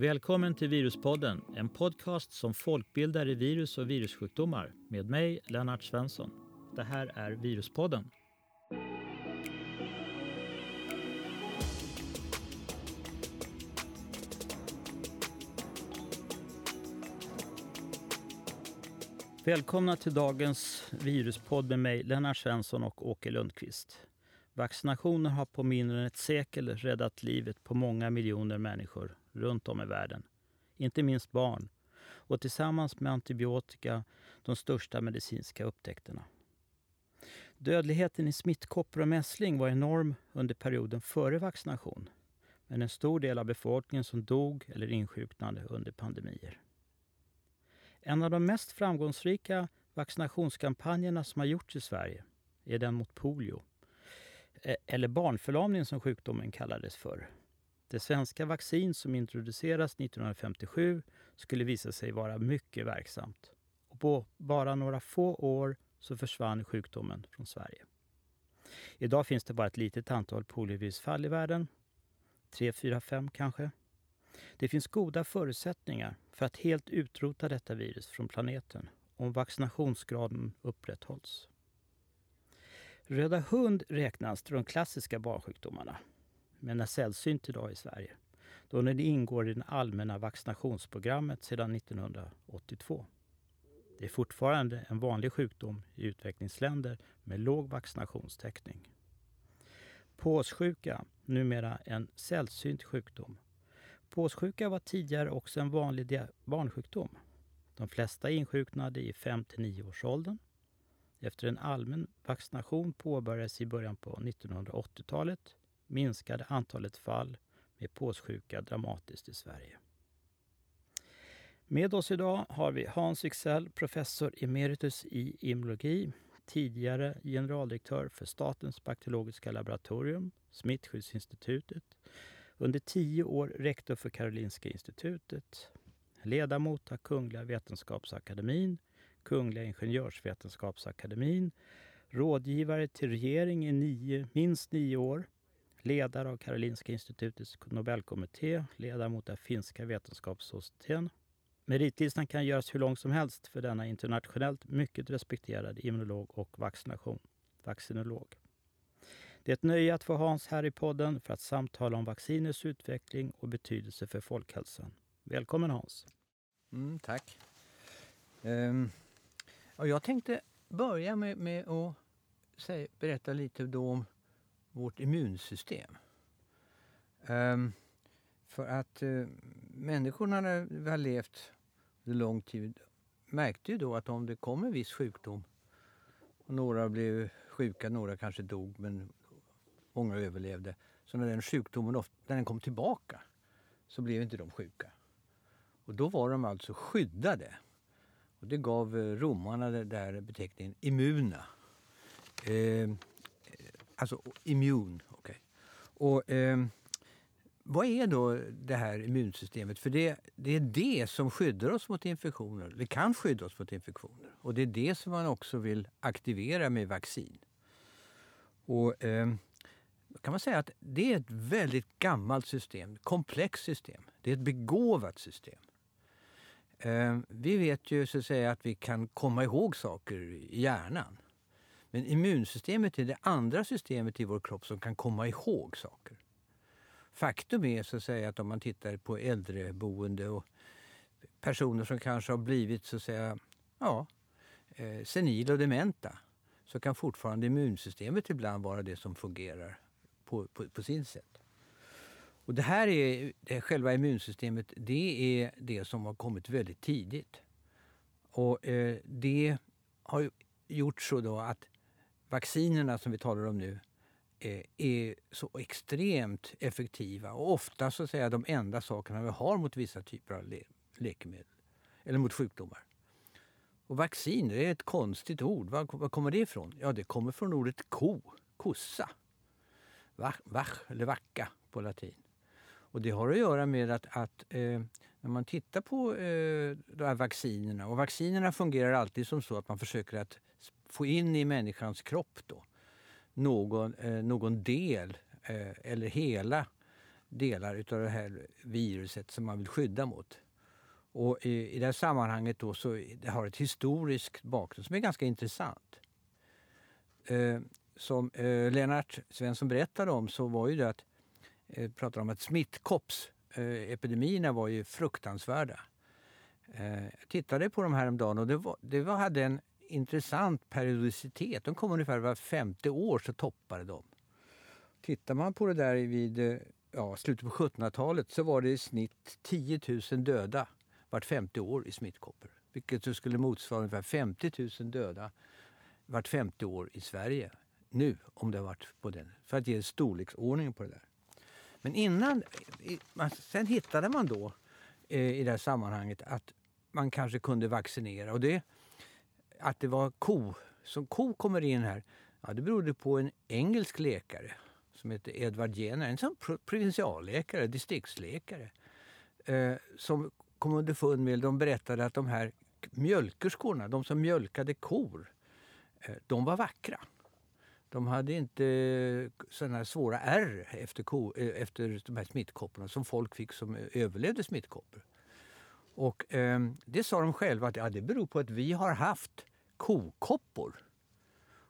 Välkommen till Viruspodden, en podcast som folkbildar i virus och virussjukdomar med mig, Lennart Svensson. Det här är Viruspodden. Välkomna till dagens viruspodd med mig, Lennart Svensson och Åke Lundqvist. Vaccinationer har på mindre än ett sekel räddat livet på många miljoner människor runt om i världen. Inte minst barn. Och tillsammans med antibiotika de största medicinska upptäckterna. Dödligheten i smittkoppor och mässling var enorm under perioden före vaccination. Men en stor del av befolkningen som dog eller insjuknade under pandemier. En av de mest framgångsrika vaccinationskampanjerna som har gjorts i Sverige är den mot polio. E-, eller barnförlamning som sjukdomen kallades för. Det svenska vaccin som introduceras 1957 skulle visa sig vara mycket verksamt. Och på bara några få år så försvann sjukdomen från Sverige. Idag finns det bara ett litet antal poliovirusfall i världen. Tre, fyra, fem kanske. Det finns goda förutsättningar för att helt utrota detta virus från planeten om vaccinationsgraden upprätthålls. Röda hund räknas till de klassiska barnsjukdomarna, men är sällsynt idag i Sverige då den ingår i det allmänna vaccinationsprogrammet sedan 1982. Det är fortfarande en vanlig sjukdom i utvecklingsländer med låg vaccinationstäckning. Påssjuka, numera en sällsynt sjukdom. Påssjuka var tidigare också en vanlig barnsjukdom. De flesta insjuknade i 5 9 års åldern efter en allmän vaccination påbörjades i början på 1980-talet minskade antalet fall med påssjuka dramatiskt i Sverige. Med oss idag har vi Hans Wixell, professor emeritus i immunologi, tidigare generaldirektör för Statens bakteriologiska laboratorium, Smittskyddsinstitutet, under tio år rektor för Karolinska institutet, ledamot av Kungliga Vetenskapsakademin, Kungliga Ingenjörsvetenskapsakademin, rådgivare till regering i nio, minst nio år, ledare av Karolinska institutets Nobelkommitté, ledamot av Finska vetenskapssocieteten. Meritlistan kan göras hur lång som helst för denna internationellt mycket respekterade immunolog och vaccination, vaccinolog. Det är ett nöje att få Hans här i podden för att samtala om vacciners utveckling och betydelse för folkhälsan. Välkommen Hans! Mm, tack! Um, och jag tänkte börja med, med att säga, berätta lite då om vårt immunsystem. Um, för att uh, människorna när vi har levt under lång tid märkte ju då att om det kom en viss sjukdom och några blev sjuka, några kanske dog men många överlevde. Så när den sjukdomen ofta, när den kom tillbaka så blev inte de sjuka. Och då var de alltså skyddade. Och det gav eh, romarna den där beteckningen immuna. Eh, alltså immun. Okay. Och, eh, vad är då det här immunsystemet? För det, det, är det som skyddar oss mot infektioner. Det kan skydda oss mot infektioner. Och det är det som man också vill aktivera med vaccin. Och, eh, kan man säga att det är ett väldigt gammalt system, komplext system. Det är ett begåvat system. Eh, vi vet ju så att, säga, att vi kan komma ihåg saker i hjärnan. Men immunsystemet är det andra systemet i vår kropp som kan komma ihåg saker. Faktum är så att, säga, att om man tittar på äldreboende och personer som kanske har blivit så att säga, ja, eh, senila och dementa så kan fortfarande immunsystemet ibland vara det som fungerar på, på, på sin sätt. Och det här är, det själva immunsystemet, det är det som har kommit väldigt tidigt. Och eh, det har gjort så då att vaccinerna som vi talar om nu eh, är så extremt effektiva och ofta så att säga de enda sakerna vi har mot vissa typer av le läkemedel eller mot sjukdomar. Och vaccin, det är ett konstigt ord. Var, var kommer det ifrån? Ja, det kommer från ordet ko, kossa. Vach, vach eller vacka på latin. Och det har att göra med att, att eh, när man tittar på eh, de här vaccinerna, och vaccinerna fungerar alltid som så att man försöker att få in i människans kropp då, någon, eh, någon del eh, eller hela delar utav det här viruset som man vill skydda mot. Och i, i det här sammanhanget då så det har ett historiskt bakgrund som är ganska intressant. Eh, som eh, Lennart Svensson berättade om så var ju det att Eh, pratar om att smittkoppsepidemierna var ju fruktansvärda. Eh, Jag tittade på dem häromdagen och det, var, det var, hade en intressant periodicitet. De kom ungefär var femte år så toppade de. Tittar man på det där vid eh, ja, slutet på 1700-talet så var det i snitt 10 000 döda vart femte år i smittkoppor. Vilket skulle motsvara ungefär 50 000 döda vart femte år i Sverige nu, om det har varit på den. För att ge storleksordning på det där. Men innan, sen hittade man då eh, i det här sammanhanget att man kanske kunde vaccinera. Och det, att det var ko, som ko kommer in här, ja, det berodde på en engelsk läkare som heter Edward Jenner, en sån provinsialläkare, distriktsläkare, eh, som kom underfund med, de berättade att de här mjölkerskorna, de som mjölkade kor, eh, de var vackra. De hade inte eh, sådana här svåra ärr efter, ko, eh, efter de här smittkopporna som folk fick som eh, överlevde smittkoppor. Och eh, det sa de själva att ja, det beror på att vi har haft kokoppor.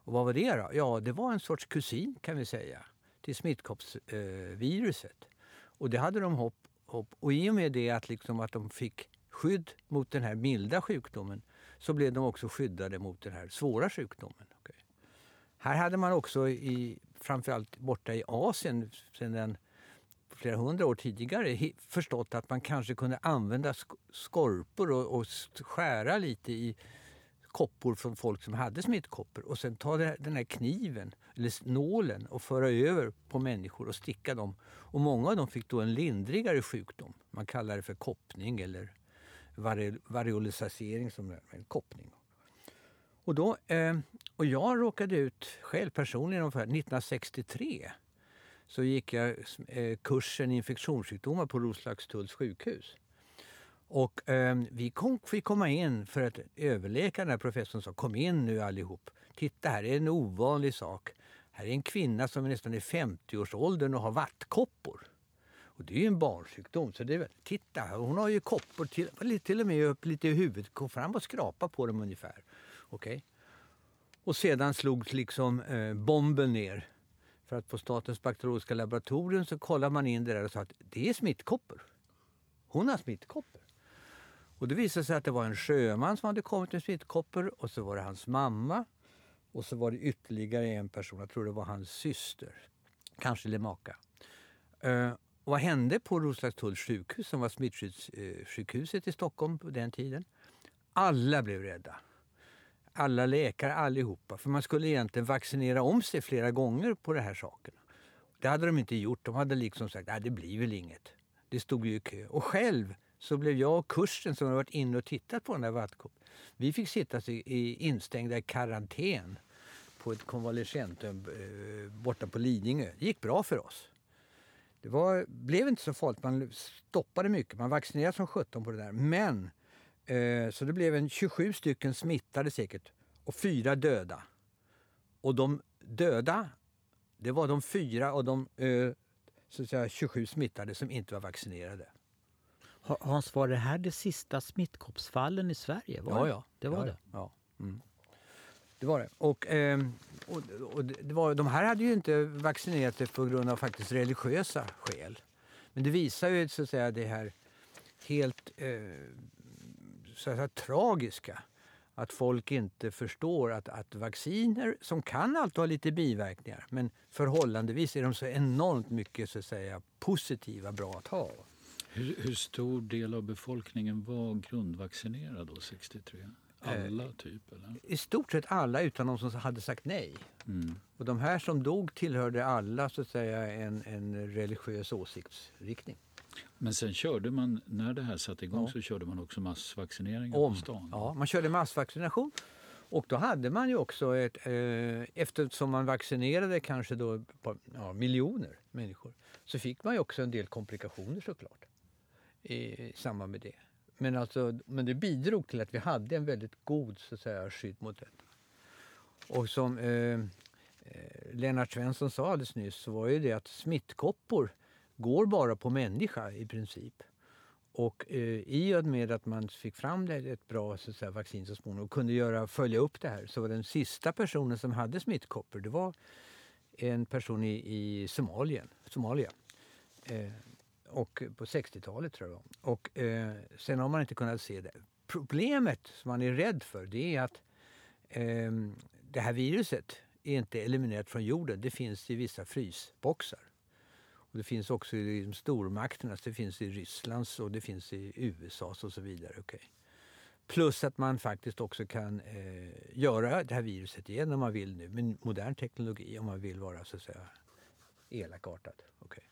Och vad var det då? Ja, det var en sorts kusin kan vi säga till smittkoppsviruset. Eh, och det hade de hopp, hopp. Och i och med det att, liksom att de fick skydd mot den här milda sjukdomen så blev de också skyddade mot den här svåra sjukdomen. Här hade man också, i, framförallt borta i Asien sedan flera hundra år tidigare förstått att man kanske kunde använda skorpor och, och skära lite i koppor från folk som hade smittkoppor och sen ta den här kniven eller nålen och föra över på människor och sticka dem. Och många av dem fick då en lindrigare sjukdom. Man kallar det för koppning eller variolisering som är koppning. Och, då, eh, och jag råkade ut själv personligen 1963 så gick jag eh, kursen infektionssjukdomar på Roslagstulls sjukhus. Och eh, vi kom, fick komma in för att överläkaren, den här professorn, sa kom in nu allihop. Titta här är en ovanlig sak. Här är en kvinna som är nästan i 50-årsåldern och har vattkoppor. Och det är ju en barnsjukdom. Så det är, titta, hon har ju koppor till, till och med upp lite i huvudet. Kom fram och skrapa på dem ungefär. Okay. Och sedan slogs liksom eh, bomben ner. För att på Statens bakteriologiska laboratorium så kollade man in det där och sa att det är smittkoppor. Hon har smittkoppor. Och det visade sig att det var en sjöman som hade kommit med smittkoppor och så var det hans mamma och så var det ytterligare en person, jag tror det var hans syster, kanske eller maka. Uh, eh, vad hände på Roslagstulls sjukhus som var smittskyddssjukhuset i Stockholm på den tiden? Alla blev rädda. Alla läkare, allihopa. För man skulle egentligen vaccinera om sig flera gånger på de här sakerna. Det hade de inte gjort. De hade liksom sagt att det blir väl inget. Det stod ju i kö. Och själv så blev jag och kursen som hade varit inne och tittat på den där vattkoppor, vi fick sitta i, instängda i karantän på ett konvalescenthem eh, borta på Lidingö. Det gick bra för oss. Det var, blev inte så farligt. Man stoppade mycket. Man vaccinerade som 17 på det där. Men, så det blev en 27 stycken smittade säkert och fyra döda. Och de döda, det var de fyra av de eh, så att säga, 27 smittade som inte var vaccinerade. Hans, var det här det sista smittkoppsfallen i Sverige? Var ja, ja. Det var ja, det? Ja. Mm. Det var det. Och, eh, och, och, det var, de här hade ju inte vaccinerat sig på grund av faktiskt religiösa skäl. Men det visar ju så att säga det här helt eh, så att tragiska. Att folk inte förstår att, att vacciner, som kan alltid ha lite biverkningar, men förhållandevis är de så enormt mycket så att säga, positiva, bra att ha. Hur, hur, stor del av befolkningen var grundvaccinerad då 63? Alla eh, typ? Eller? I stort sett alla utan de som hade sagt nej. Mm. Och de här som dog tillhörde alla så att säga en, en religiös åsiktsriktning. Men sen körde man, när det här satte igång ja. så körde man också massvaccineringar Om, på stan? Ja, man körde massvaccination. Och då hade man ju också ett, eh, eftersom man vaccinerade kanske då ja, miljoner människor, så fick man ju också en del komplikationer såklart i samband med det. Men, alltså, men det bidrog till att vi hade en väldigt god så att säga, skydd mot detta. Och som eh, eh, Lennart Svensson sa alldeles nyss så var ju det att smittkoppor går bara på människa i princip. Och eh, i och med att man fick fram det, ett bra så att säga, vaccin så småningom och kunde göra, följa upp det här så var den sista personen som hade smittkoppor det var en person i, i Somalien, Somalia. Eh, och på 60-talet tror jag Och eh, sen har man inte kunnat se det. Problemet som man är rädd för det är att eh, det här viruset är inte eliminerat från jorden. Det finns i vissa frysboxar. Och det finns också i stormakternas, det finns i Rysslands och det finns i USAs och så vidare. Okay. Plus att man faktiskt också kan eh, göra det här viruset igen om man vill nu med modern teknologi om man vill vara så att säga elakartad. Okay.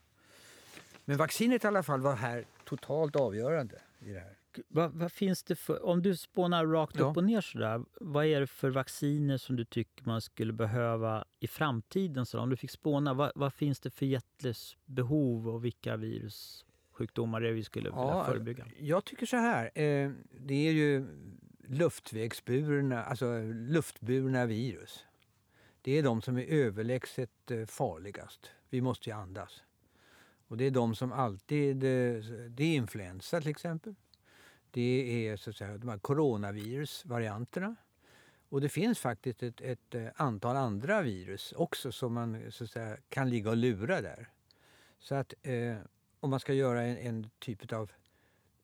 Men vaccinet i alla fall var här totalt avgörande i det här. Vad, vad finns det för, om du spånar rakt ja. upp och ner sådär, vad är det för vacciner som du tycker man skulle behöva i framtiden? Så om du fick spåna, vad, vad finns det för jättebehov och vilka virussjukdomar är vi skulle vilja ja, förebygga? Jag tycker så här, eh, det är ju luftvägsburna, alltså luftburna virus. Det är de som är överlägset eh, farligast. Vi måste ju andas. Och det är de som alltid... Eh, det är influensa till exempel. Det är så att säga, de här coronavirusvarianterna. Och det finns faktiskt ett, ett, eh, antal andra virus också som man så att säga, kan ligga och lura där. Så att eh, om man ska göra en, en typ av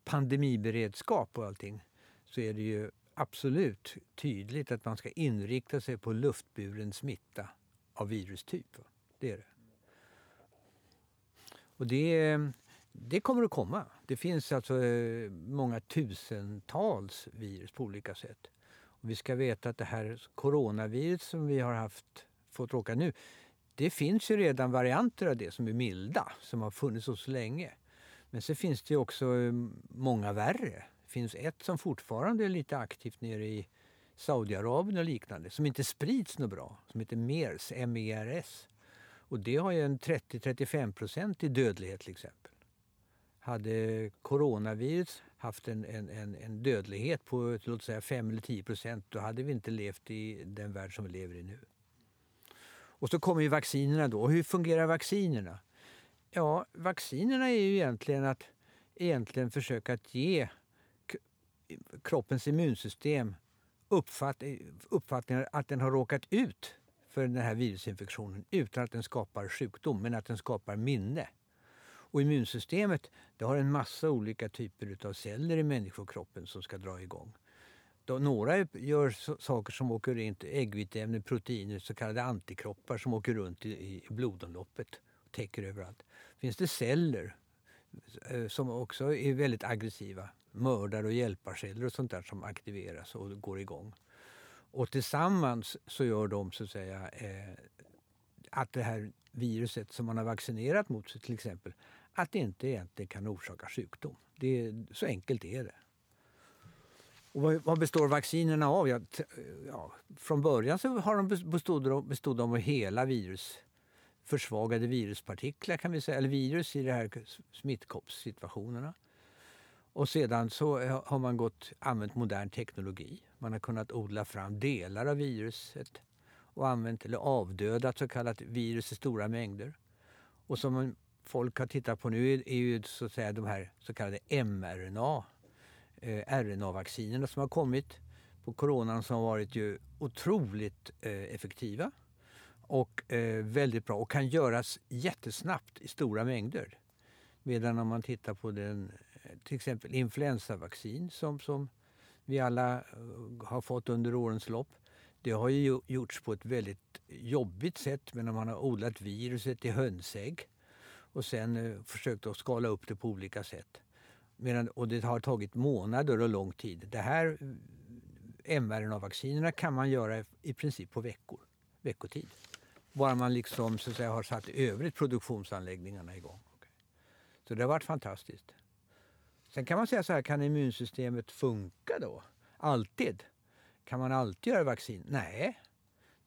pandemiberedskap och allting så är det ju absolut tydligt att man ska inrikta sig på luftburen smitta av virustyp. Det är det. Och det, eh, det kommer att komma. Det finns alltså eh, många tusentals virus på olika sätt. Och vi ska veta att det här coronavirus som vi har haft, fått råka nu, det finns ju redan varianter av det som är milda, som har funnits så länge. Men så finns det också eh, många värre. Det finns ett som fortfarande är lite aktivt nere i Saudiarabien och liknande, som inte sprids något bra, som heter MERS, M-E-R-S. Och det har ju en 30-35 procent i dödlighet till exempel. Hade coronavirus haft en, en, en, en dödlighet på låt säga 5 eller 10 procent då hade vi inte levt i den värld som vi lever i nu. Och så kommer ju vaccinerna då. Och hur fungerar vaccinerna? Ja, vaccinerna är ju egentligen att egentligen försöka att ge kroppens immunsystem uppfatt, uppfattningen att den har råkat ut för den här virusinfektionen utan att den skapar sjukdom, men att den skapar minne. Och immunsystemet det har en massa olika typer av celler i människokroppen som ska dra igång. Då några gör saker som åker runt, äggviteämnen, proteiner, så kallade antikroppar som åker runt i, i blodomloppet och täcker överallt. Finns det celler eh, som också är väldigt aggressiva, mördar och hjälparceller och sånt där som aktiveras och går igång. Och tillsammans så gör de så att säga eh, att det här viruset som man har vaccinerat mot till exempel, att det inte egentligen kan orsaka sjukdom. Det är, så enkelt är det. Och vad, vad består vaccinerna av? Ja, ja, från början så har de bestod, bestod de av hela virus, försvagade viruspartiklar kan vi säga, eller virus i de här smittkoppssituationerna. Och sedan så eh, har man gått, använt modern teknologi. Man har kunnat odla fram delar av viruset och använt eller avdödat så kallat virus i stora mängder. Och som folk har tittat på nu är ju så att säga de här så kallade mRNA, eh, RNA-vaccinerna som har kommit på coronan som har varit ju otroligt eh, effektiva och eh, väldigt bra och kan göras jättesnabbt i stora mängder. Medan om man tittar på den eh, till exempel influensavaccin som, som vi alla eh, har fått under årens lopp. Det har ju gjorts på ett väldigt jobbigt sätt men man har odlat viruset i hönsägg och sen eh, försökt att skala upp det på olika sätt. Medan, och det har tagit månader och lång tid. Det här eh, mRNA-vaccinerna kan man göra i princip på veckor, veckotid. Bara man liksom så att säga, har satt övrigt produktionsanläggningarna igång. Så det har varit fantastiskt. Sen kan man säga så här, kan immunsystemet funka då? Alltid? Kan man alltid göra vaccin? Nej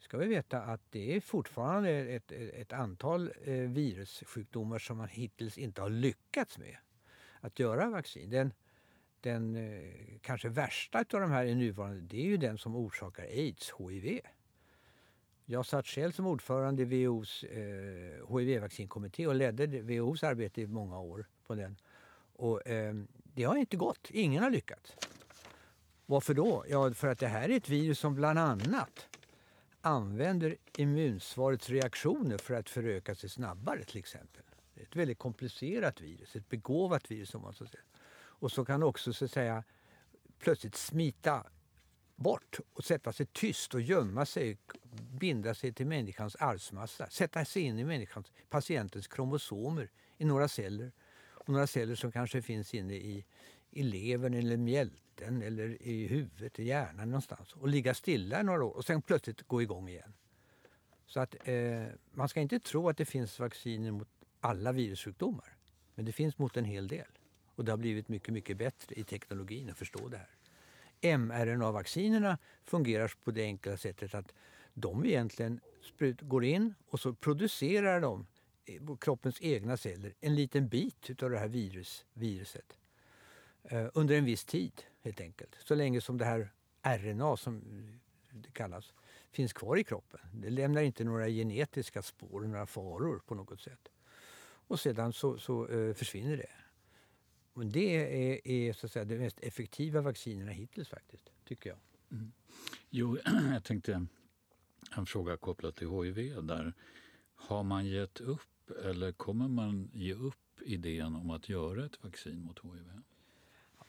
ska vi veta att det är fortfarande ett, ett antal eh, virussjukdomar som man hittills inte har lyckats med att göra vaccin. Den, den eh, kanske värsta av de här i nuvarande det är ju den som orsakar aids, hiv. Jag satt själv som ordförande i WHOs eh, HIV-vaccinkommitté och ledde WHOs arbete i många år på den. Och, eh, det har inte gått. Ingen har lyckats. Varför då? Ja, för att det här är ett virus som bland annat använder immunsvarets reaktioner för att föröka sig snabbare till exempel. Det är ett väldigt komplicerat virus, ett begåvat virus om man så säger. Och så kan också så att säga plötsligt smita bort och sätta sig tyst och gömma sig, binda sig till människans arvsmassa, sätta sig in i människans, patientens kromosomer i några celler. Och några celler som kanske finns inne i, i levern eller mjält mjälten eller i huvudet, i hjärnan någonstans och ligga stilla några år och sen plötsligt gå igång igen. Så att eh, man ska inte tro att det finns vacciner mot alla virussjukdomar. Men det finns mot en hel del. Och det har blivit mycket, mycket bättre i teknologin att förstå det här mRNA-vaccinerna fungerar på det enkla sättet att de egentligen sprut, går in och så producerar de kroppens egna celler en liten bit av det här virus, viruset eh, under en viss tid helt enkelt. Så länge som det här RNA som det kallas finns kvar i kroppen. Det lämnar inte några genetiska spår, några faror på något sätt. Och sedan så, så eh, försvinner det. Men det är, är så att säga, de mest effektiva vaccinerna hittills faktiskt, tycker jag. Mm. Jo, jag tänkte en fråga kopplat till HIV där. Har man gett upp eller kommer man ge upp idén om att göra ett vaccin mot HIV?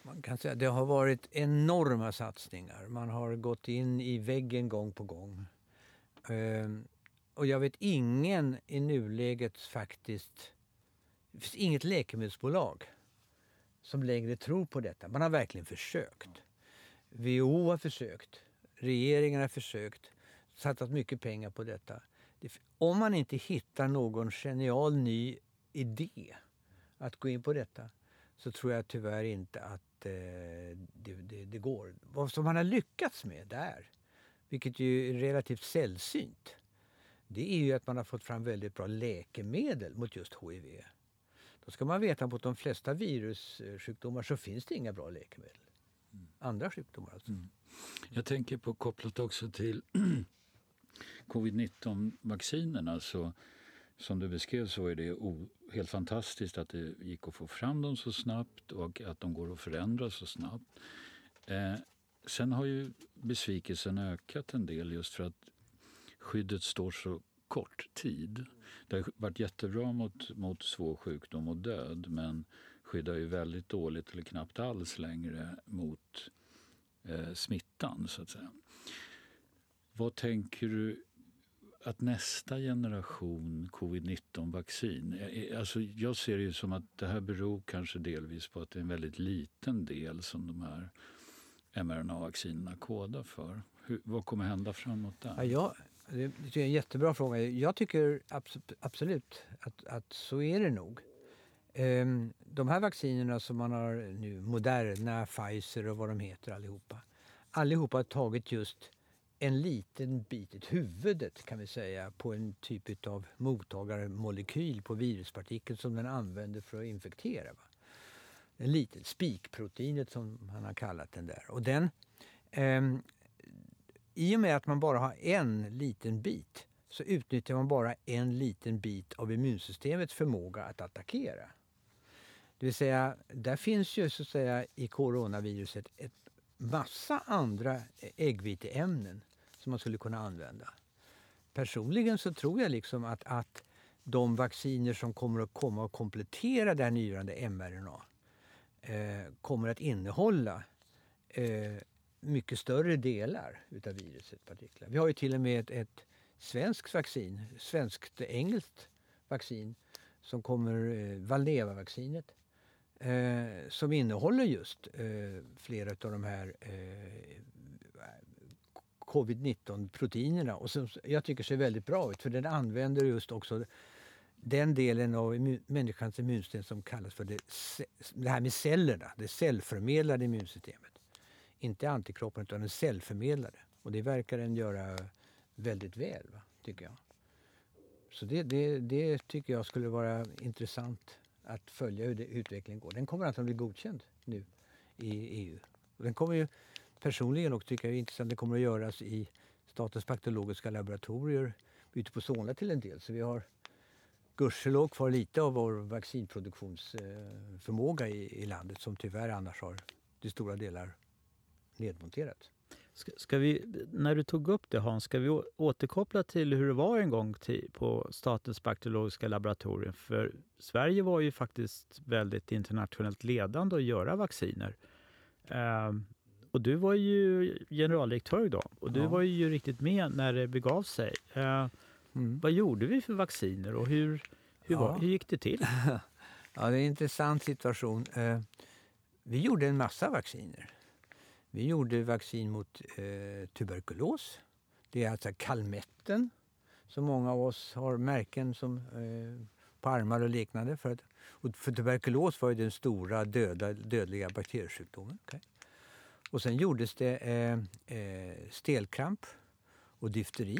Man kan säga det har varit enorma satsningar. Man har gått in i väggen gång på gång. Ehm, och jag vet ingen i nuläget faktiskt... Det finns inget läkemedelsbolag som längre tror på detta. Man har verkligen försökt. WHO har försökt. Regeringen har försökt. Satsat mycket pengar på detta. Om man inte hittar någon genial ny idé att gå in på detta så tror jag tyvärr inte att det, det, det, går. Vad som man har lyckats med där, vilket ju är relativt sällsynt, det är ju att man har fått fram väldigt bra läkemedel mot just HIV. Då ska man veta att mot de flesta virussjukdomar så finns det inga bra läkemedel. Andra sjukdomar alltså. Mm. Jag tänker på kopplat också till covid-19-vaccinerna. Så, som du beskrev så är det helt fantastiskt att det gick att få fram dem så snabbt och att de går att förändra så snabbt. Eh, sen har ju besvikelsen ökat en del just för att skyddet står så kort tid. Det har varit jättebra mot, mot svår sjukdom och död men skyddar ju väldigt dåligt eller knappt alls längre mot eh, smittan. så att säga. Vad tänker du att nästa generation covid-19-vaccin... Eh, eh, alltså jag ser det som att det här beror kanske delvis på att det är en väldigt liten del som de här mRNA-vaccinerna kodar för. Hur, vad kommer hända framåt där? Ja, jag, det är en jättebra fråga. Jag tycker absolut att, att så är det nog. Ehm, de här vaccinerna som man har nu, Moderna, Pfizer och vad de heter allihopa. Allihopa har tagit just en liten bit, ett huvudet kan vi säga, på en typ av mottagarmolekyl på viruspartikeln som den använder för att infektera. Va? En liten spikproteinet som man har kallat den där. Och den, eh, i och med att man bara har en liten bit så utnyttjar man bara en liten bit av immunsystemets förmåga att attackera. Det vill säga, där finns ju så att säga i coronaviruset ett massa andra äggviteämnen som man skulle kunna använda. Personligen så tror jag liksom att, att de vacciner som kommer att komma och komplettera det här nyrande mRNA eh, kommer att innehålla eh, mycket större delar utav viruset partiklar. Vi har ju till och med ett, ett svenskt vaccin, svenskt-engelskt vaccin som kommer, eh, Valneva-vaccinet, eh, som innehåller just eh, flera av de här eh, covid-19-proteinerna och som jag tycker ser väldigt bra ut för den använder just också den delen av immun, människans immunsystem som kallas för det, det här med cellerna, det cellförmedlade immunsystemet inte antikroppen utan den cellförmedlade. Och det verkar den göra väldigt väl, va? tycker jag. Så det, det, det tycker jag skulle vara intressant att följa hur det, utvecklingen går. Den kommer alltså antagligen bli godkänd nu i EU. Den kommer ju personligen och tycker jag är intressant. Det kommer att göras i Statens bakteriologiska laboratorier ute på Solna till en del. Så vi har gudskelov kvar lite av vår vaccinproduktionsförmåga i, i landet som tyvärr annars har till stora delar nedmonterats. Ska, ska vi, när du tog upp det Hans, ska vi återkoppla till hur det var en gång till, på Statens bakteriologiska laboratorium? För Sverige var ju faktiskt väldigt internationellt ledande att göra vacciner. Eh, och du var ju generaldirektör då och du ja. var ju riktigt med när det begav sig. Uh, mm. Vad gjorde vi för vacciner och hur, hur, ja. var, hur gick det till? ja, det är en intressant situation. Uh, vi gjorde en massa vacciner. Vi gjorde vaccin mot eh, tuberkulos. Det är alltså kalmetten som många av oss har märken som, eh, på armar och liknande. För, att, och för tuberkulos var ju den stora döda, dödliga bakteriesjukdomen. Okay. Och sen gjordes det eh, eh, stelkramp och difteri,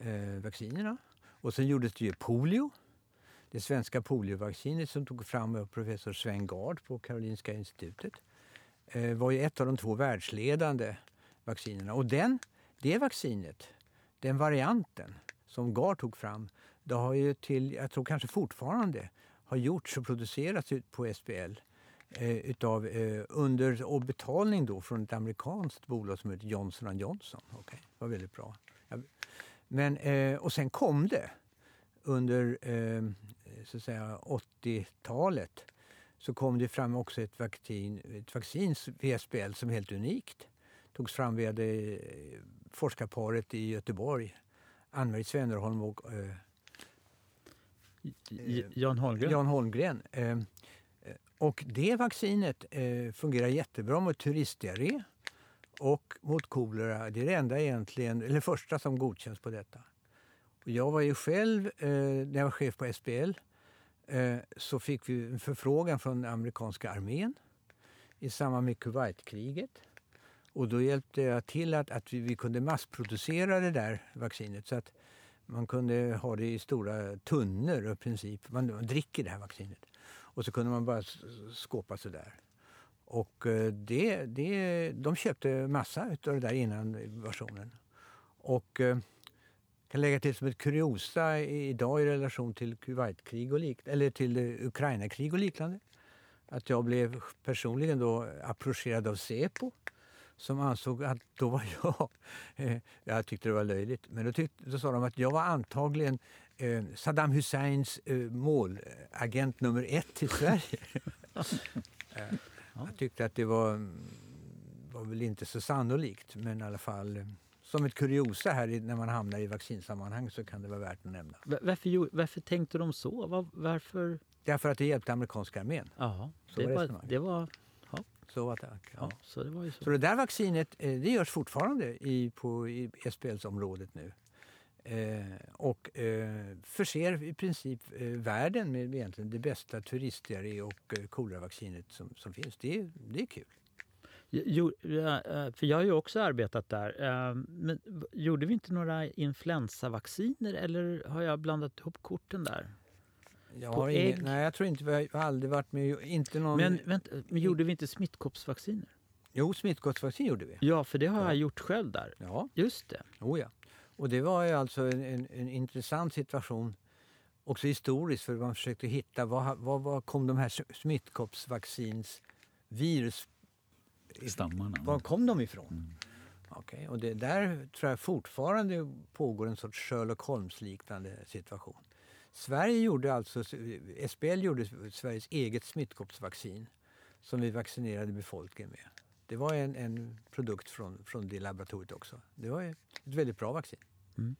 eh, vaccinerna. Och sen gjordes det ju polio. Det svenska poliovaccinet som tog fram av professor Sven Gard på Karolinska institutet eh, var ju ett av de två världsledande vaccinerna. Och den, det vaccinet, den varianten som Gard tog fram, det har ju till, jag tror kanske fortfarande, har gjorts och producerats på SBL eh, utav, eh, under betalning då från ett amerikanskt bolag som heter Johnson Johnson. Okay, det var väldigt bra. Men, eh, och sen kom det under eh, så att säga 80-talet så kom det fram också ett vaccin, ett vaccin via SBL som är helt unikt. togs fram via det eh, forskarparet i Göteborg, Ann-Marie Svennerholm och eh, Jan Holmgren. Jan Holmgren. Och det vaccinet eh, fungerar jättebra mot turistdiarré och mot kolera. Det är det enda egentligen, eller första som godkänns på detta. Och jag var ju själv, eh, när jag var chef på SBL, eh, så fick vi en förfrågan från amerikanska armén i samband med Kuwaitkriget. Och då hjälpte jag till att, att vi, vi, kunde massproducera det där vaccinet. Så att man kunde ha det i stora tunnor i princip. Man, man dricker det här vaccinet. Och så kunde man bara skåpa sådär. Och eh, det, det, de köpte massa av det där innan invasionen. Och jag kan lägga till som ett kuriosa idag i relation till Kuwaitkrig och lik, eller till eh, Ukrainakrig och liknande. Att jag blev personligen då approcherad av Säpo som ansåg att då var jag... Jag tyckte det var löjligt, men då, tyckte, då sa de att jag var antagligen eh, Saddam Husseins eh, målagent nummer ett till Sverige. eh, jag tyckte att det var, var väl inte så sannolikt, men i alla fall eh, som ett kuriosa här när man hamnar i vaccinsammanhang så kan det vara värt att nämna. Varför, varför tänkte de så? Var, varför? Därför att det hjälpte amerikanska armén. Jaha, det, var, var det var... Ja. Så var det. Ja. ja. så, det var ju så. så det där vaccinet eh, det görs fortfarande i, på i SBLs-området nu. Eh, och eh, förser i princip eh, världen med egentligen det bästa turistdiarré och eh, som, som finns. Det, det är kul. Jo, eh, för jag har ju också arbetat där. Eh, men gjorde vi inte några influensavacciner eller har jag blandat ihop korten där? Jag har ingen, nej, jag tror inte vi har aldrig varit med. Inte någon, men, vänta, men gjorde vi inte smittkoppsvacciner? Jo, smittkoppsvaccin gjorde vi. Ja, för det har ja. jag gjort själv där. Ja. Just det. Oh, ja. Och det var ju alltså en, en, en intressant situation också historiskt för man försökte hitta var, var, var kom de här smittkoppsvaccins virus Stammarna. Var kom de ifrån? Mm. Okay. Och det där tror jag fortfarande pågår en sorts Sherlock Holmes-liknande situation. Sverige gjorde alltså, SBL gjorde Sveriges eget smittkoppsvaccin som vi vaccinerade befolkningen med. Det var en, en produkt från, från det laboratoriet också. Det var ett väldigt bra vaccin. Mm.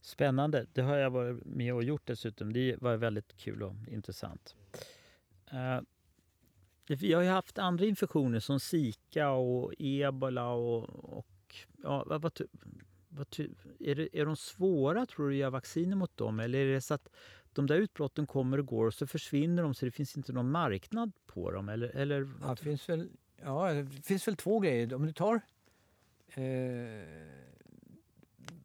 Spännande. Det har jag varit med och gjort dessutom. Det var väldigt kul och intressant. Eh, vi har ju haft andra infektioner som Zika och ebola och, och ja, vad, vad, vad, är, det, är de svåra tror du att göra vacciner mot dem eller är det så att de där utbrotten kommer och går och så försvinner de så det finns inte någon marknad på dem? Eller, eller ja, det, finns väl, ja, det finns väl två grejer. Om du tar eh,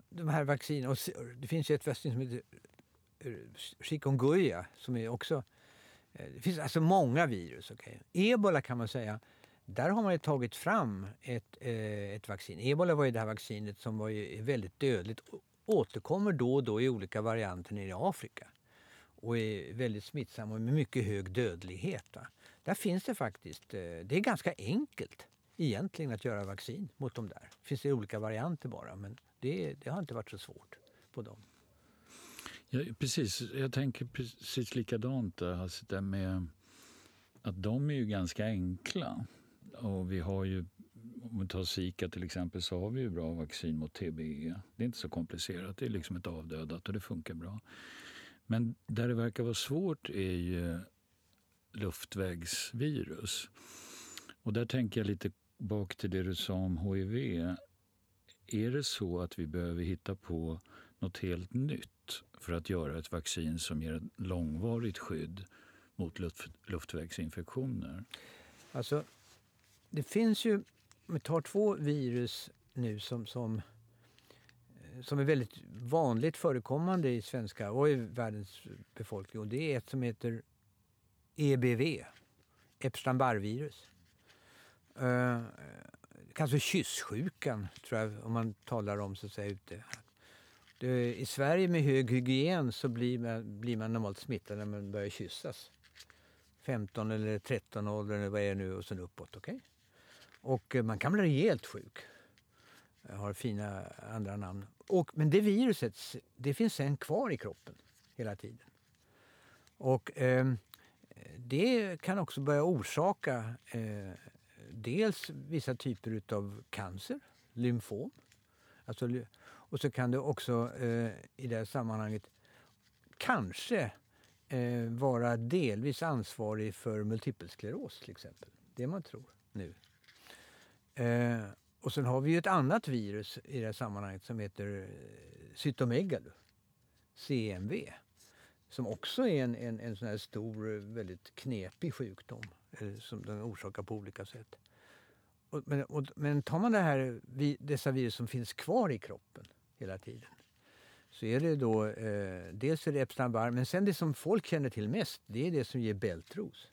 de här vaccinerna, det finns ju ett vaccin som heter eh, chikungunya som är också eh, det finns alltså många virus. Okay. Ebola kan man säga, där har man ju tagit fram ett, eh, ett vaccin. Ebola var ju det här vaccinet som var ju väldigt dödligt. Återkommer då och då i olika varianter nere i Afrika. Och är väldigt smittsam och med mycket hög dödlighet. Va? Där finns det faktiskt, det är ganska enkelt egentligen att göra vaccin mot de där. Det finns det olika varianter bara men det, det har inte varit så svårt på dem. Ja, precis, jag tänker precis likadant där. Alltså det med att de är ju ganska enkla. Och vi har ju, om vi tar Zika till exempel, så har vi ju bra vaccin mot TBE. Det är inte så komplicerat, det är liksom ett avdödat och det funkar bra. Men där det verkar vara svårt är ju luftvägsvirus. Och där tänker jag lite bak till det du sa om HIV. Är det så att vi behöver hitta på något helt nytt för att göra ett vaccin som ger ett långvarigt skydd mot luft, luftvägsinfektioner? Alltså, det finns ju, om vi tar två virus nu som, som, eh, som är väldigt vanligt förekommande i svenska och i världens befolkning. Och det är ett som heter EBV, Epstein-Barr-virus. Uh, kanske kyssjukan, tror jag, om man talar om så att säga ute. Det, I Sverige med hög hygien så blir man, blir man normalt smittad när man börjar kyssas. 15 eller 13 år eller vad är det nu och sen uppåt. Okay? Och eh, man kan bli rejält sjuk. Jag har fina andra namn. Och, men det viruset det finns sen kvar i kroppen hela tiden. Och eh, det kan också börja orsaka eh, dels vissa typer av cancer, lymfom. Alltså, och så kan det också eh, i det här sammanhanget kanske eh, vara delvis ansvarig för multipelskleros till exempel. Det man tror nu. Eh, och sen har vi ju ett annat virus i det här sammanhanget som heter eh, cytomegalo, CMV. Som också är en, en, en sån här stor, väldigt knepig sjukdom eh, som den orsakar på olika sätt. Och, men, och, men tar man det här, dessa virus som finns kvar i kroppen hela tiden så är det då eh, dels är det Epstein-Barr men sen det som folk känner till mest det är det som ger bältros.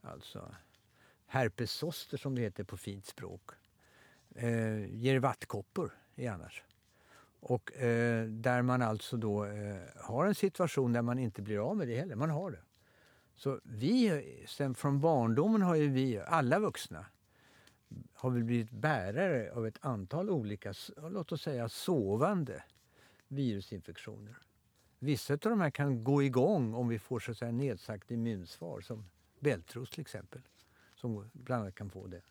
Alltså herpes zoster som det heter på fint språk. Eh, ger vattkoppor är annars. Och eh, där man alltså då eh, har en situation där man inte blir av med det heller. Man har det. Så vi, sen från barndomen har ju vi, alla vuxna, har vi blivit bärare av ett antal olika, låt oss säga sovande virusinfektioner. Vissa av de här kan gå igång om vi får så att säga nedsatt immunsvar som bältros till exempel. Som bland annat kan få det.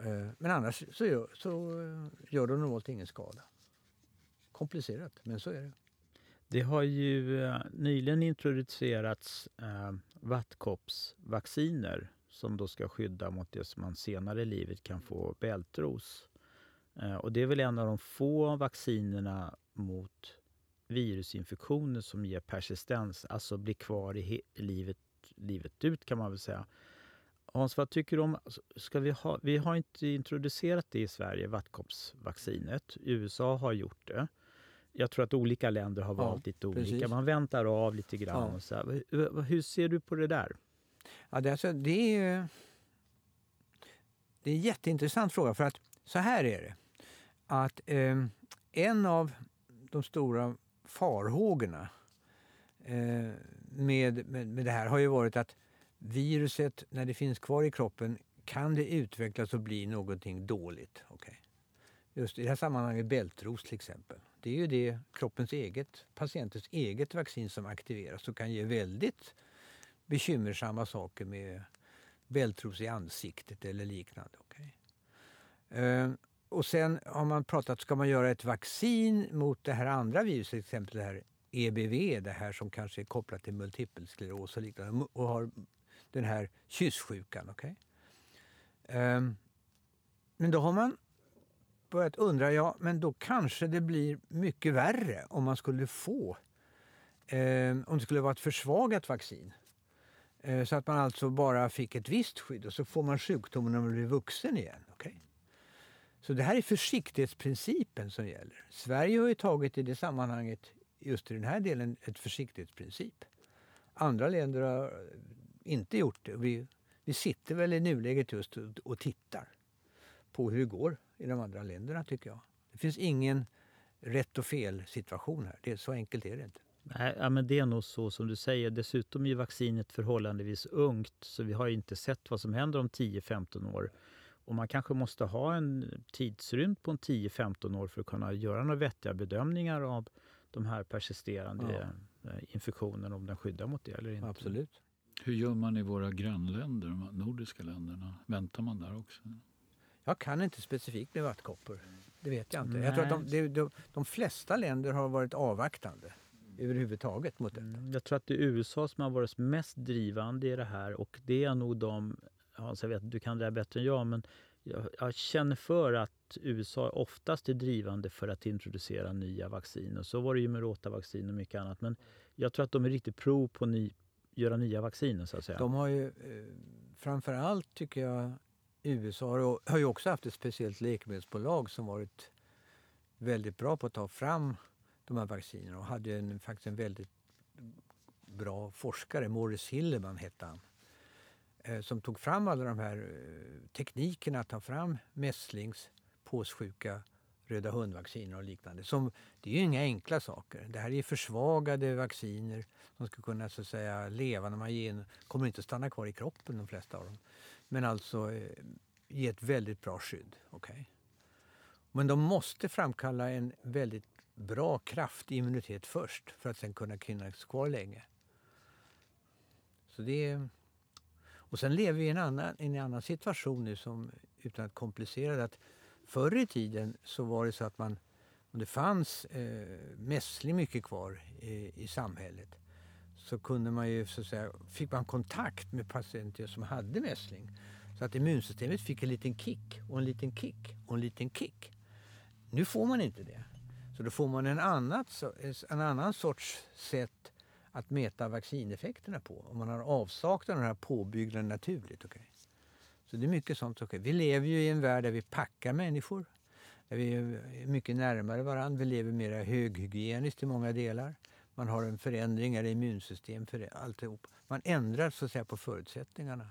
Eh, men annars så gör, så eh, gör de normalt ingen skada. Komplicerat, men så är det. Det har ju eh, nyligen introducerats eh, vattkoppsvacciner som då ska skydda mot det som man senare i livet kan få bältros. Eh, och det är väl en av de få vaccinerna mot virusinfektioner som ger persistens, alltså blir kvar i livet, livet ut kan man väl säga. Hans, vad tycker du om... Ska vi, ha, vi har inte introducerat det i Sverige, vattkoppsvaccinet. USA har gjort det. Jag tror att olika länder har valt ja, lite olika. Precis. Man väntar av lite grann. Ja. Och så hur, hur ser du på det där? Ja, det, alltså, det, är, det är en jätteintressant fråga. För att så här är det. Att eh, en av de stora farhågorna eh, med, med, med det här har ju varit att viruset, när det finns kvar i kroppen, kan det utvecklas och bli någonting dåligt. Okay. Just i det här sammanhanget bältros till exempel. Det är ju det kroppens eget, patientens eget vaccin som aktiveras och kan ge väldigt bekymmersamma saker med bältros i ansiktet eller liknande. Okay. Uh, ehm, och sen har man pratat, ska man göra ett vaccin mot det här andra viruset, till exempel det här EBV, det här som kanske är kopplat till multipelskleros och liknande, och har den här kyssjukan. Okay? Um, ehm, men då har man börjat undra, ja men då kanske det blir mycket värre om man skulle få, um, om det skulle vara ett försvagat vaccin. Eh, så att man alltså bara fick ett visst skydd och så får man sjukdomen när man blir vuxen igen. Okay? Så det här är försiktighetsprincipen som gäller. Sverige har ju tagit i det sammanhanget, just i den här delen, ett försiktighetsprincip. Andra länder har inte gjort det. Vi, vi sitter väl i nuläget just och tittar på hur det går i de andra länderna tycker jag. Det finns ingen rätt och fel situation här. Det är, så enkelt är det inte. Nej, ja, men det är nog så som du säger. Dessutom är vaccinet förhållandevis ungt så vi har inte sett vad som händer om 10-15 år. Och man kanske måste ha en tidsrymd på 10-15 år för att kunna göra några vettiga bedömningar av de här persisterande ja. Eh, infektionerna, om den skyddar mot det eller inte. Absolut. Hur gör man i våra grannländer, de nordiska länderna? Väntar man där också? Jag kan inte specifikt med vattkoppor. Det vet jag inte. Nej. Jag tror att de, de, de, flesta länder har varit avvaktande överhuvudtaget mot detta. Mm, jag tror att det är USA som har varit mest drivande i det här och det är nog de, Hans jag vet du kan det här bättre än jag, men jag, jag, känner för att USA oftast är drivande för att introducera nya vacciner. Så var det ju med rotavaccin och mycket annat. Men jag tror att de är riktigt pro på att göra nya vacciner så att säga. De har ju eh, framförallt tycker jag USA har, har ju också haft ett speciellt läkemedelsbolag som varit väldigt bra på att ta fram de här vaccinerna och hade en, faktiskt en väldigt bra forskare, Morris Hilleman hette han, eh, som tog fram alla de här eh, teknikerna att ta fram mässlings, påssjuka, röda hundvacciner och liknande. Som, det är ju inga enkla saker. Det här är försvagade vacciner som ska kunna så att säga, leva när man ger in, kommer inte att stanna kvar i kroppen de flesta av dem. Men alltså eh, ge ett väldigt bra skydd. Okay? Men de måste framkalla en väldigt bra kraftig immunitet först för att sen kunna finnas kvar länge. Så det är, och sen lever vi i en annan, en annan situation nu som, utan att komplicera det, att förr i tiden så var det så att man, om det fanns eh, mässling mycket kvar i, i samhället så kunde man ju, så att säga, fick man kontakt med patienter som hade mässling. Så att immunsystemet fick en liten kick och en liten kick och en liten kick. Nu får man inte det. Så då får man en, annat, en annan sorts sätt att mäta vaccineffekterna på. Om man har avsaknad av den här påbyggnaden naturligt. Okay. Så det är mycket sånt. Okay. Vi lever ju i en värld där vi packar människor. Där vi är mycket närmare varandra. Vi lever mer höghygieniskt i många delar. Man har en förändring i immunsystem för alltihop. Man ändrar så att säga, på förutsättningarna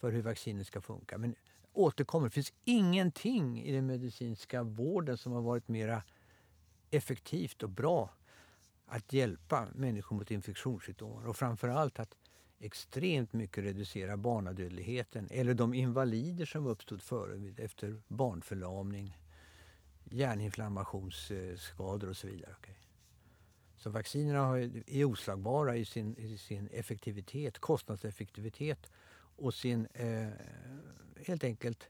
för hur vaccinet ska funka. Men återkommer, det finns ingenting i den medicinska vården som har varit mera effektivt och bra att hjälpa människor mot infektionssjukdomar och framförallt att extremt mycket reducera barnadödligheten eller de invalider som uppstod före efter barnförlamning, hjärninflammationsskador och så vidare. Okay. Så vaccinerna är oslagbara i sin, i sin effektivitet, kostnadseffektivitet och sin eh, helt enkelt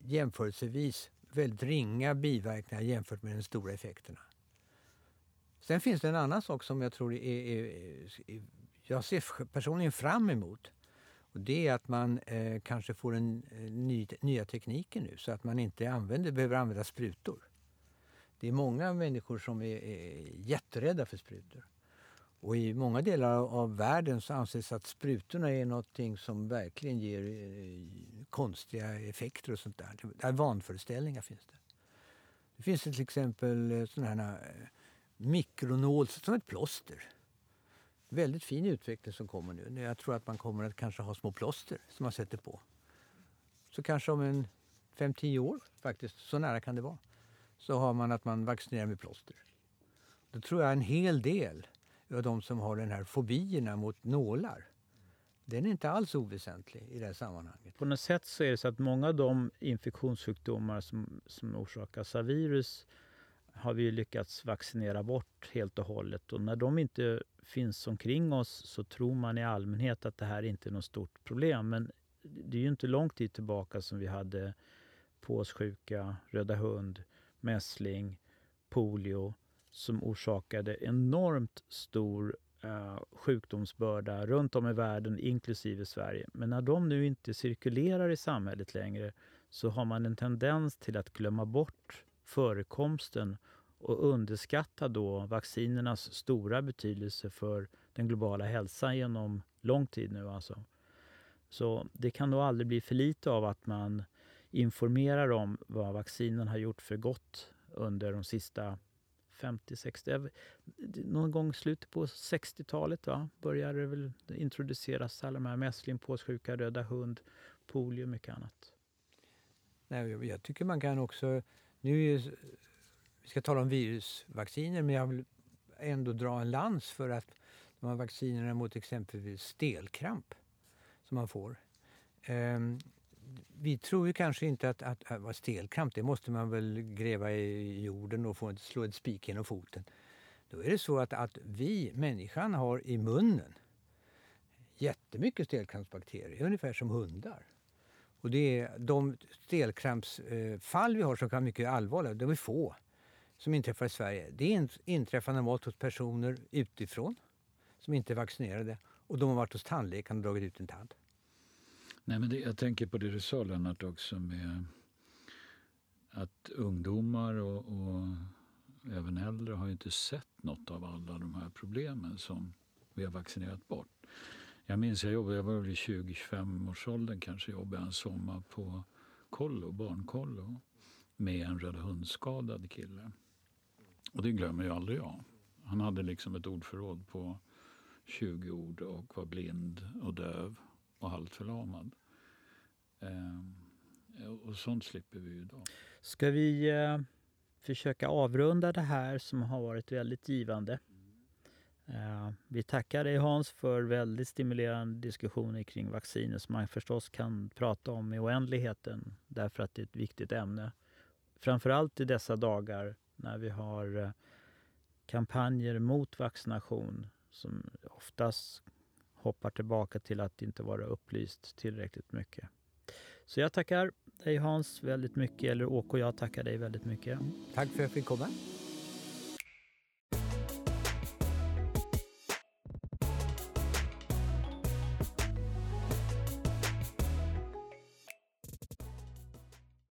jämförelsevis väldigt ringa biverkningar jämfört med de stora effekterna. Sen finns det en annan sak som jag tror är, är, är jag ser personligen fram emot. Och det är att man eh, kanske får en eh, ny, nya tekniker nu så att man inte använder, behöver använda sprutor. Det är många människor som är, är jätterädda för sprutor. Och i många delar av världen så anses att sprutorna är något som verkligen ger eh, konstiga effekter och sånt där. där vanföreställningar finns det. Det finns till exempel eh, sådana här eh, mikronål som ett plåster. Väldigt fin utveckling som kommer nu. Jag tror att man kommer att kanske ha små plåster som man sätter på. Så kanske om en 5-10 år, faktiskt, så nära kan det vara, så har man att man vaccinerar med plåster. Då tror jag en hel del de som har den här fobierna mot nålar. Den är inte alls oväsentlig i det här sammanhanget. På något sätt så är det så att många av de infektionssjukdomar som, som orsakas av virus har vi lyckats vaccinera bort helt och hållet. Och när de inte finns omkring oss så tror man i allmänhet att det här inte är något stort problem. Men det är ju inte lång tid tillbaka som vi hade påssjuka, röda hund, mässling, polio som orsakade enormt stor eh, sjukdomsbörda runt om i världen, inklusive Sverige. Men när de nu inte cirkulerar i samhället längre så har man en tendens till att glömma bort förekomsten och underskatta då vaccinernas stora betydelse för den globala hälsan genom lång tid nu. Alltså. Så det kan nog aldrig bli för lite av att man informerar om vad vaccinen har gjort för gott under de sista 50-60. Någon gång i slutet på 60-talet va? började det väl introduceras alla de här mässling, påssjuka, röda hund, polio och mycket annat. Nej, jag tycker man kan också... Nu är, vi ska tala om virusvacciner, men jag vill ändå dra en lans för att de här vaccinerna mot exempelvis stelkramp som man får. Um, vi tror ju kanske inte att, att, att vara stelkramp, det måste man väl gräva i jorden och få slå ett spik genom foten. Då är det så att, att vi, människan, har i munnen jättemycket stelkrampsbakterier, ungefär som hundar. Och det är de stelkrampsfall eh, vi har som kan vara mycket allvarliga, de är få som inträffar i Sverige. Det inträffar normalt hos personer utifrån som inte är vaccinerade och de har varit hos tandläkaren och dragit ut en tand. Nej, men det, jag tänker på det du sa Lennart också med att ungdomar och, och även äldre har inte sett något av alla de här problemen som vi har vaccinerat bort. Jag minns jag jobbade, jag var i 20-25 årsåldern kanske, jobbade en sommar på kollo, barnkollo med en röda hundskadad kille. Och det glömmer ju aldrig jag. Han hade liksom ett ordförråd på 20 ord och var blind och döv och halvt förlamad. Eh, och sånt slipper vi ju idag. Ska vi eh, försöka avrunda det här som har varit väldigt givande? Eh, vi tackar dig Hans för väldigt stimulerande diskussioner kring vacciner som man förstås kan prata om i oändligheten därför att det är ett viktigt ämne. Framförallt i dessa dagar när vi har eh, kampanjer mot vaccination som oftast hoppar tillbaka till att inte vara upplyst tillräckligt mycket. Så jag tackar dig Hans väldigt mycket, eller Åke och jag tackar dig väldigt mycket. Tack för att jag fick komma.